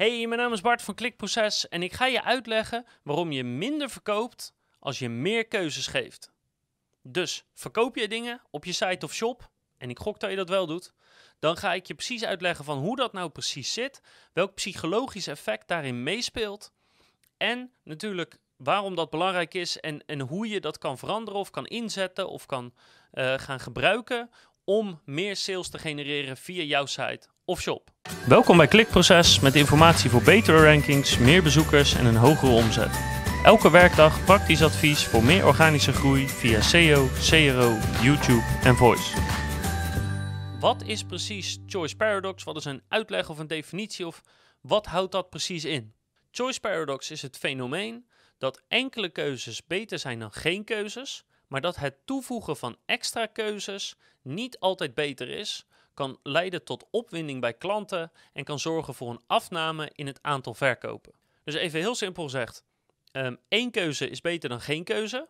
Hey, mijn naam is Bart van Klikproces en ik ga je uitleggen waarom je minder verkoopt als je meer keuzes geeft. Dus verkoop je dingen op je site of shop, en ik gok dat je dat wel doet, dan ga ik je precies uitleggen van hoe dat nou precies zit, welk psychologisch effect daarin meespeelt en natuurlijk waarom dat belangrijk is en, en hoe je dat kan veranderen of kan inzetten of kan uh, gaan gebruiken om meer sales te genereren via jouw site Welkom bij Klikproces met informatie voor betere rankings, meer bezoekers en een hogere omzet. Elke werkdag praktisch advies voor meer organische groei via SEO, CRO, YouTube en Voice. Wat is precies Choice Paradox? Wat is een uitleg of een definitie of wat houdt dat precies in? Choice Paradox is het fenomeen dat enkele keuzes beter zijn dan geen keuzes, maar dat het toevoegen van extra keuzes niet altijd beter is, kan leiden tot opwinding bij klanten en kan zorgen voor een afname in het aantal verkopen. Dus even heel simpel gezegd, um, één keuze is beter dan geen keuze.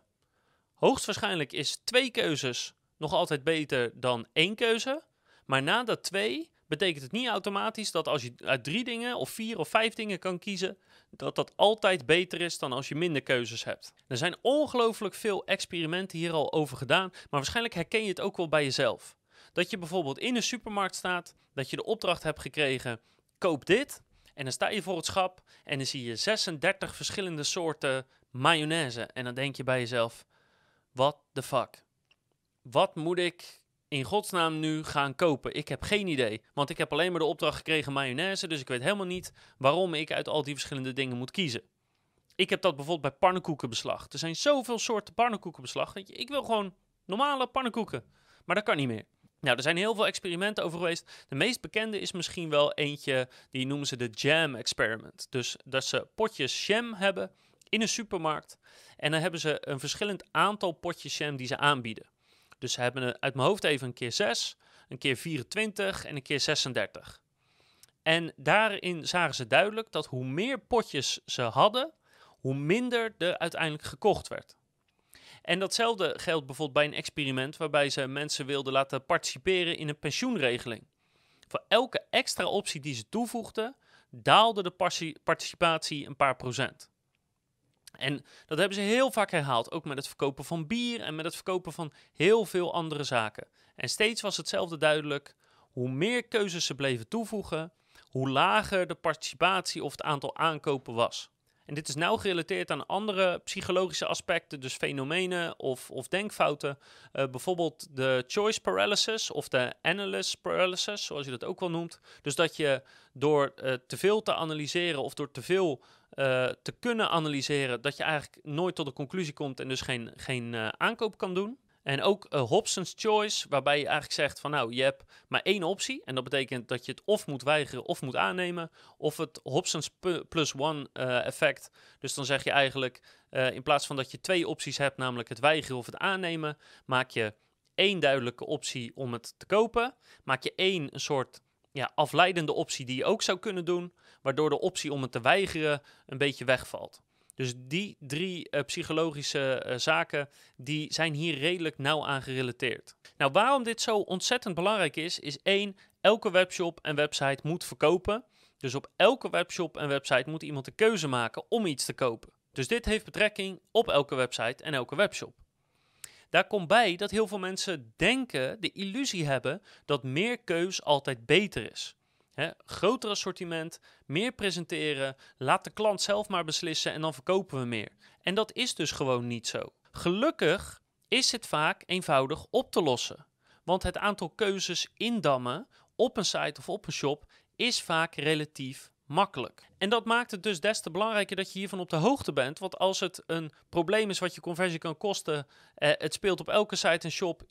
Hoogstwaarschijnlijk is twee keuzes nog altijd beter dan één keuze. Maar na dat twee betekent het niet automatisch dat als je uit drie dingen of vier of vijf dingen kan kiezen, dat dat altijd beter is dan als je minder keuzes hebt. Er zijn ongelooflijk veel experimenten hier al over gedaan, maar waarschijnlijk herken je het ook wel bij jezelf. Dat je bijvoorbeeld in een supermarkt staat, dat je de opdracht hebt gekregen: koop dit. En dan sta je voor het schap en dan zie je 36 verschillende soorten mayonaise. En dan denk je bij jezelf: what the fuck? Wat moet ik in godsnaam nu gaan kopen? Ik heb geen idee. Want ik heb alleen maar de opdracht gekregen mayonaise. Dus ik weet helemaal niet waarom ik uit al die verschillende dingen moet kiezen. Ik heb dat bijvoorbeeld bij pannenkoekenbeslag. Er zijn zoveel soorten pannenkoekenbeslag. Ik wil gewoon normale pannenkoeken. Maar dat kan niet meer. Nou, er zijn heel veel experimenten over geweest. De meest bekende is misschien wel eentje, die noemen ze de jam experiment. Dus dat ze potjes jam hebben in een supermarkt. En dan hebben ze een verschillend aantal potjes jam die ze aanbieden. Dus ze hebben uit mijn hoofd even een keer 6, een keer 24 en een keer 36. En daarin zagen ze duidelijk dat hoe meer potjes ze hadden, hoe minder er uiteindelijk gekocht werd. En datzelfde geldt bijvoorbeeld bij een experiment waarbij ze mensen wilden laten participeren in een pensioenregeling. Voor elke extra optie die ze toevoegden, daalde de participatie een paar procent. En dat hebben ze heel vaak herhaald, ook met het verkopen van bier en met het verkopen van heel veel andere zaken. En steeds was hetzelfde duidelijk: hoe meer keuzes ze bleven toevoegen, hoe lager de participatie of het aantal aankopen was. En dit is nauw gerelateerd aan andere psychologische aspecten, dus fenomenen of, of denkfouten. Uh, bijvoorbeeld de choice paralysis of de analyst paralysis, zoals je dat ook wel noemt. Dus dat je door uh, te veel te analyseren of door te veel uh, te kunnen analyseren, dat je eigenlijk nooit tot de conclusie komt en dus geen, geen aankoop kan doen. En ook uh, Hobson's Choice, waarbij je eigenlijk zegt van nou, je hebt maar één optie. En dat betekent dat je het of moet weigeren of moet aannemen. Of het Hobson's plus one uh, effect. Dus dan zeg je eigenlijk, uh, in plaats van dat je twee opties hebt, namelijk het weigeren of het aannemen, maak je één duidelijke optie om het te kopen. Maak je één een soort ja, afleidende optie die je ook zou kunnen doen, waardoor de optie om het te weigeren een beetje wegvalt. Dus die drie uh, psychologische uh, zaken, die zijn hier redelijk nauw aan gerelateerd. Nou, waarom dit zo ontzettend belangrijk is, is één, elke webshop en website moet verkopen. Dus op elke webshop en website moet iemand de keuze maken om iets te kopen. Dus dit heeft betrekking op elke website en elke webshop. Daar komt bij dat heel veel mensen denken, de illusie hebben, dat meer keus altijd beter is. Hè, groter assortiment, meer presenteren, laat de klant zelf maar beslissen en dan verkopen we meer. En dat is dus gewoon niet zo. Gelukkig is het vaak eenvoudig op te lossen. Want het aantal keuzes indammen op een site of op een shop is vaak relatief makkelijk. En dat maakt het dus des te belangrijker dat je hiervan op de hoogte bent. Want als het een probleem is wat je conversie kan kosten, eh, het speelt op elke site en shop,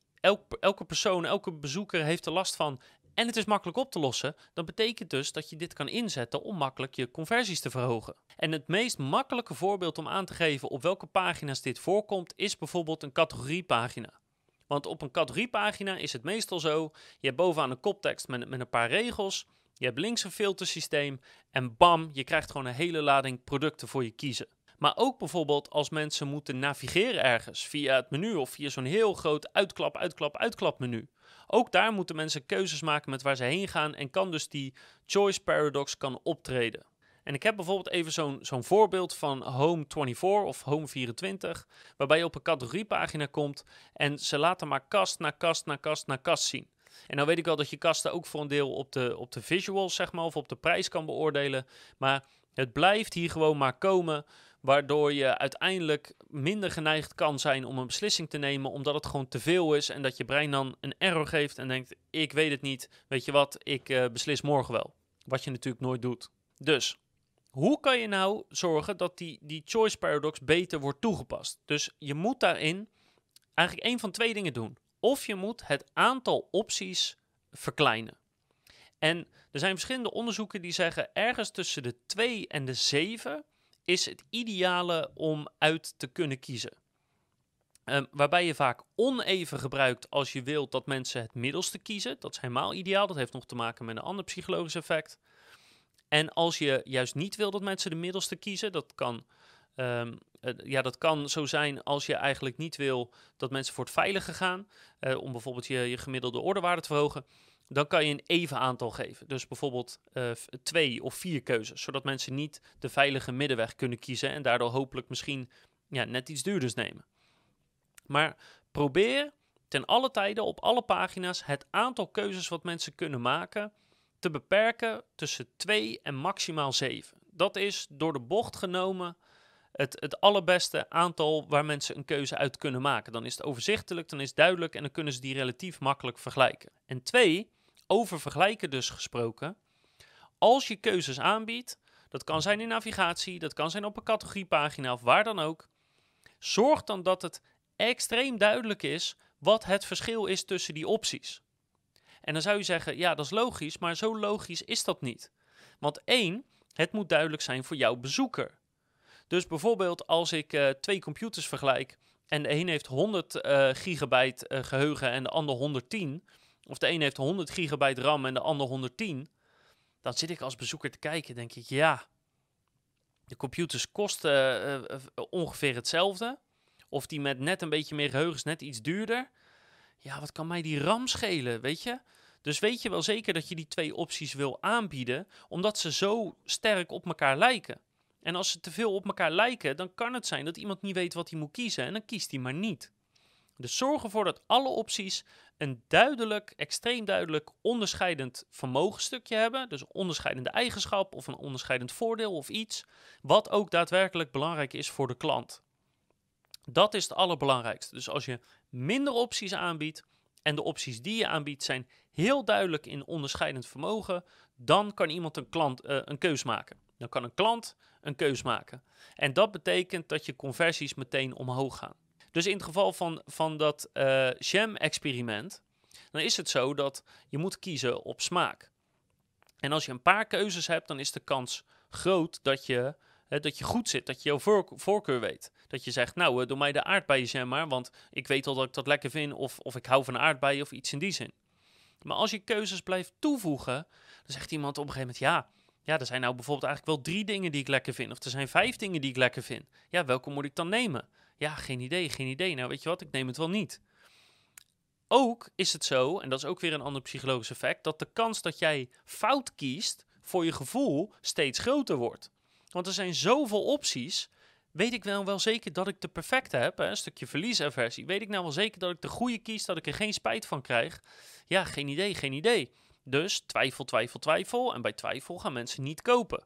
elke persoon, elke bezoeker heeft er last van en het is makkelijk op te lossen, dan betekent dus dat je dit kan inzetten om makkelijk je conversies te verhogen. En het meest makkelijke voorbeeld om aan te geven op welke pagina's dit voorkomt, is bijvoorbeeld een categoriepagina. Want op een categoriepagina is het meestal zo: je hebt bovenaan een koptekst met, met een paar regels, je hebt links een filtersysteem en bam, je krijgt gewoon een hele lading producten voor je kiezen. Maar ook bijvoorbeeld als mensen moeten navigeren ergens via het menu of via zo'n heel groot uitklap, uitklap, uitklap menu. Ook daar moeten mensen keuzes maken met waar ze heen gaan en kan dus die choice paradox kan optreden. En ik heb bijvoorbeeld even zo'n zo'n voorbeeld van Home 24 of Home 24, waarbij je op een categoriepagina komt en ze laten maar kast na kast na kast na kast zien. En nou weet ik wel dat je kasten ook voor een deel op de, op de visuals, zeg maar, of op de prijs kan beoordelen. Maar het blijft hier gewoon maar komen, waardoor je uiteindelijk minder geneigd kan zijn om een beslissing te nemen, omdat het gewoon te veel is en dat je brein dan een error geeft en denkt, ik weet het niet, weet je wat, ik uh, beslis morgen wel. Wat je natuurlijk nooit doet. Dus, hoe kan je nou zorgen dat die, die choice paradox beter wordt toegepast? Dus je moet daarin eigenlijk één van twee dingen doen. Of je moet het aantal opties verkleinen. En er zijn verschillende onderzoeken die zeggen ergens tussen de 2 en de 7 is het ideale om uit te kunnen kiezen. Um, waarbij je vaak oneven gebruikt als je wilt dat mensen het middelste kiezen. Dat is helemaal ideaal. Dat heeft nog te maken met een ander psychologisch effect. En als je juist niet wil dat mensen de middelste kiezen, dat kan, um, uh, ja, dat kan zo zijn als je eigenlijk niet wil dat mensen voor het veilige gaan, uh, om bijvoorbeeld je, je gemiddelde ordewaarde te verhogen, dan kan je een even aantal geven. Dus bijvoorbeeld uh, twee of vier keuzes, zodat mensen niet de veilige middenweg kunnen kiezen en daardoor hopelijk misschien ja, net iets duurders nemen. Maar probeer ten alle tijden op alle pagina's het aantal keuzes wat mensen kunnen maken te beperken tussen 2 en maximaal 7. Dat is door de bocht genomen het, het allerbeste aantal waar mensen een keuze uit kunnen maken. Dan is het overzichtelijk, dan is het duidelijk en dan kunnen ze die relatief makkelijk vergelijken. En twee, over vergelijken dus gesproken. Als je keuzes aanbiedt, dat kan zijn in navigatie, dat kan zijn op een categoriepagina of waar dan ook. Zorg dan dat het extreem duidelijk is wat het verschil is tussen die opties. En dan zou je zeggen, ja, dat is logisch, maar zo logisch is dat niet. Want één, het moet duidelijk zijn voor jouw bezoeker. Dus bijvoorbeeld als ik uh, twee computers vergelijk en de een heeft 100 uh, eh, gigabyte uh, geheugen en de ander 110, of de een heeft 100 gigabyte RAM en de ander 110, dan zit ik als bezoeker te kijken denk ik, ja, de computers kosten ongeveer hetzelfde. Of die met net een beetje meer geheugen is net iets duurder ja, wat kan mij die RAM schelen, weet je? Dus weet je wel zeker dat je die twee opties wil aanbieden, omdat ze zo sterk op elkaar lijken. En als ze te veel op elkaar lijken, dan kan het zijn dat iemand niet weet wat hij moet kiezen en dan kiest hij maar niet. Dus zorg ervoor dat alle opties een duidelijk, extreem duidelijk onderscheidend vermogenstukje hebben. Dus een onderscheidende eigenschap of een onderscheidend voordeel of iets. Wat ook daadwerkelijk belangrijk is voor de klant. Dat is het allerbelangrijkste. Dus als je minder opties aanbiedt en de opties die je aanbiedt zijn heel duidelijk in onderscheidend vermogen, dan kan iemand een, klant, uh, een keus maken. Dan kan een klant een keus maken. En dat betekent dat je conversies meteen omhoog gaan. Dus in het geval van, van dat uh, jam-experiment, dan is het zo dat je moet kiezen op smaak. En als je een paar keuzes hebt, dan is de kans groot dat je dat je goed zit, dat je jouw voorkeur weet. Dat je zegt, nou, uh, doe mij de aardbeienjam maar, want ik weet al dat ik dat lekker vind, of, of ik hou van aardbeien of iets in die zin. Maar als je keuzes blijft toevoegen, dan zegt iemand op een gegeven moment, ja, ja, er zijn nou bijvoorbeeld eigenlijk wel drie dingen die ik lekker vind, of er zijn vijf dingen die ik lekker vind. Ja, welke moet ik dan nemen? Ja, geen idee, geen idee. Nou, weet je wat, ik neem het wel niet. Ook is het zo, en dat is ook weer een ander psychologisch effect, dat de kans dat jij fout kiest voor je gevoel steeds groter wordt. Want er zijn zoveel opties. Weet ik nou wel zeker dat ik de perfecte heb? Een stukje verliesaversie. Weet ik nou wel zeker dat ik de goede kies, dat ik er geen spijt van krijg? Ja, geen idee, geen idee. Dus twijfel, twijfel, twijfel. En bij twijfel gaan mensen niet kopen.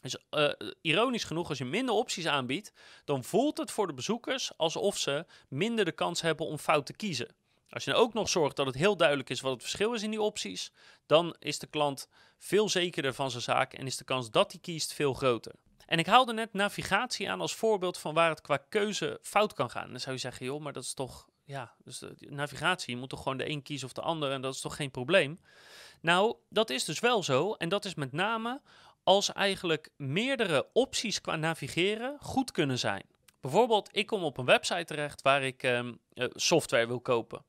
Dus uh, ironisch genoeg, als je minder opties aanbiedt, dan voelt het voor de bezoekers alsof ze minder de kans hebben om fout te kiezen. Als je ook nog zorgt dat het heel duidelijk is wat het verschil is in die opties, dan is de klant veel zekerder van zijn zaak en is de kans dat hij kiest veel groter. En ik haalde net navigatie aan als voorbeeld van waar het qua keuze fout kan gaan. Dan zou je zeggen, joh, maar dat is toch, ja, dus de navigatie, je moet toch gewoon de een kiezen of de ander en dat is toch geen probleem? Nou, dat is dus wel zo en dat is met name als eigenlijk meerdere opties qua navigeren goed kunnen zijn. Bijvoorbeeld, ik kom op een website terecht waar ik um, software wil kopen.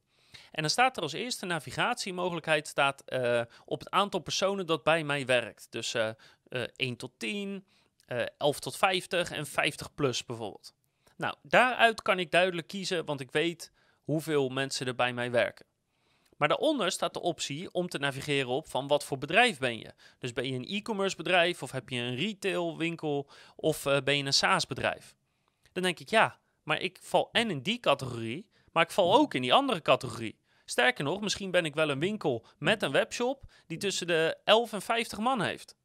En dan staat er als eerste navigatiemogelijkheid staat, uh, op het aantal personen dat bij mij werkt. Dus uh, uh, 1 tot 10, 11 tot 50 en 50 plus bijvoorbeeld. Nou, daaruit kan ik duidelijk kiezen, want ik weet hoeveel mensen er bij mij werken. Maar daaronder staat de optie om te navigeren op van wat voor bedrijf ben je. Dus ben je een e-commerce bedrijf of heb je een retailwinkel of eh, ben je een SaaS bedrijf. Dan denk ik ja, maar ik val en in die categorie, maar ik val ook in die andere categorie. Sterker nog, misschien ben ik wel een winkel met een webshop die tussen de 11 en 50 man heeft.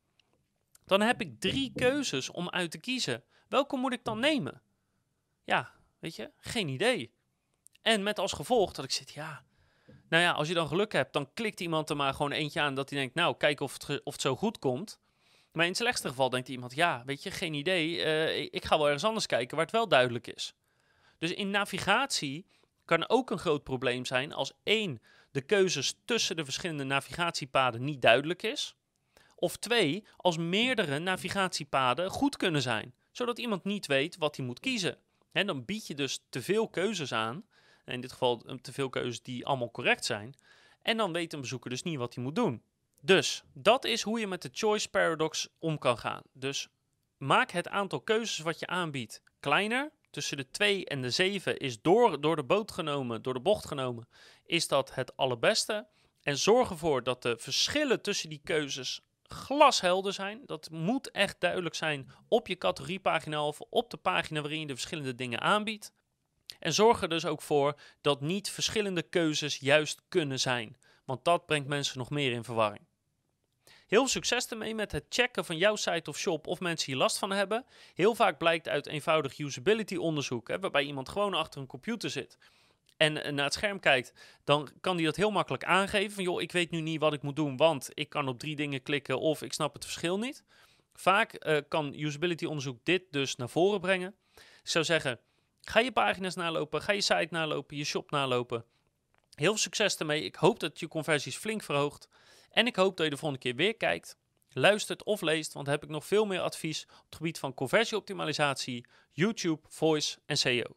Dan heb ik drie keuzes om uit te kiezen. Welke moet ik dan nemen? Ja, weet je, geen idee. En met als gevolg dat ik zit, ja, nou ja, als je dan geluk hebt, dan klikt iemand er maar gewoon eentje aan dat hij denkt, nou, kijk of het, of zo goed komt. Maar in het slechtste geval denkt iemand, ja, weet je, geen idee, uh, ik ga wel ergens anders kijken waar het wel duidelijk is. Dus in navigatie kan ook een groot probleem zijn als één, de keuzes tussen de verschillende navigatiepaden niet duidelijk is. Of twee, als meerdere navigatiepaden goed kunnen zijn, zodat iemand niet weet wat hij moet kiezen. En dan bied je dus te veel keuzes aan in dit geval eh, te veel keuzes die allemaal correct zijn. En dan weet een bezoeker dus niet wat hij moet doen. Dus dat is hoe je met de choice paradox om kan gaan. Dus maak het aantal keuzes wat je aanbiedt kleiner. Tussen de 2 en de 7 is door, door de boot genomen, door de bocht genomen, is dat het allerbeste. En zorg ervoor dat de verschillen tussen die keuzes glashelder zijn. Dat moet echt duidelijk zijn op je categoriepagina of op de pagina waarin je de verschillende dingen aanbiedt. En zorg er dus ook voor dat niet verschillende keuzes juist kunnen zijn, want dat brengt mensen nog meer in verwarring. Heel succes ermee met het checken van jouw site of shop of mensen hier last van hebben. Heel vaak blijkt uit eenvoudig usability onderzoek, hè, waarbij iemand gewoon achter een computer zit en eh, naar het scherm kijkt, dan kan die dat heel makkelijk aangeven. Van joh, ik weet nu niet wat ik moet doen, want ik kan op drie dingen klikken of ik snap het verschil niet. Vaak uh, kan usability onderzoek dit dus naar voren brengen. Ik zou zeggen, Ga je pagina's nalopen, ga je site nalopen, je shop nalopen. Heel veel succes ermee. Ik hoop dat je conversies flink verhoogt. En ik hoop dat je de volgende keer weer kijkt, luistert of leest, want dan heb ik nog veel meer advies op het gebied van conversieoptimalisatie, YouTube, voice en SEO.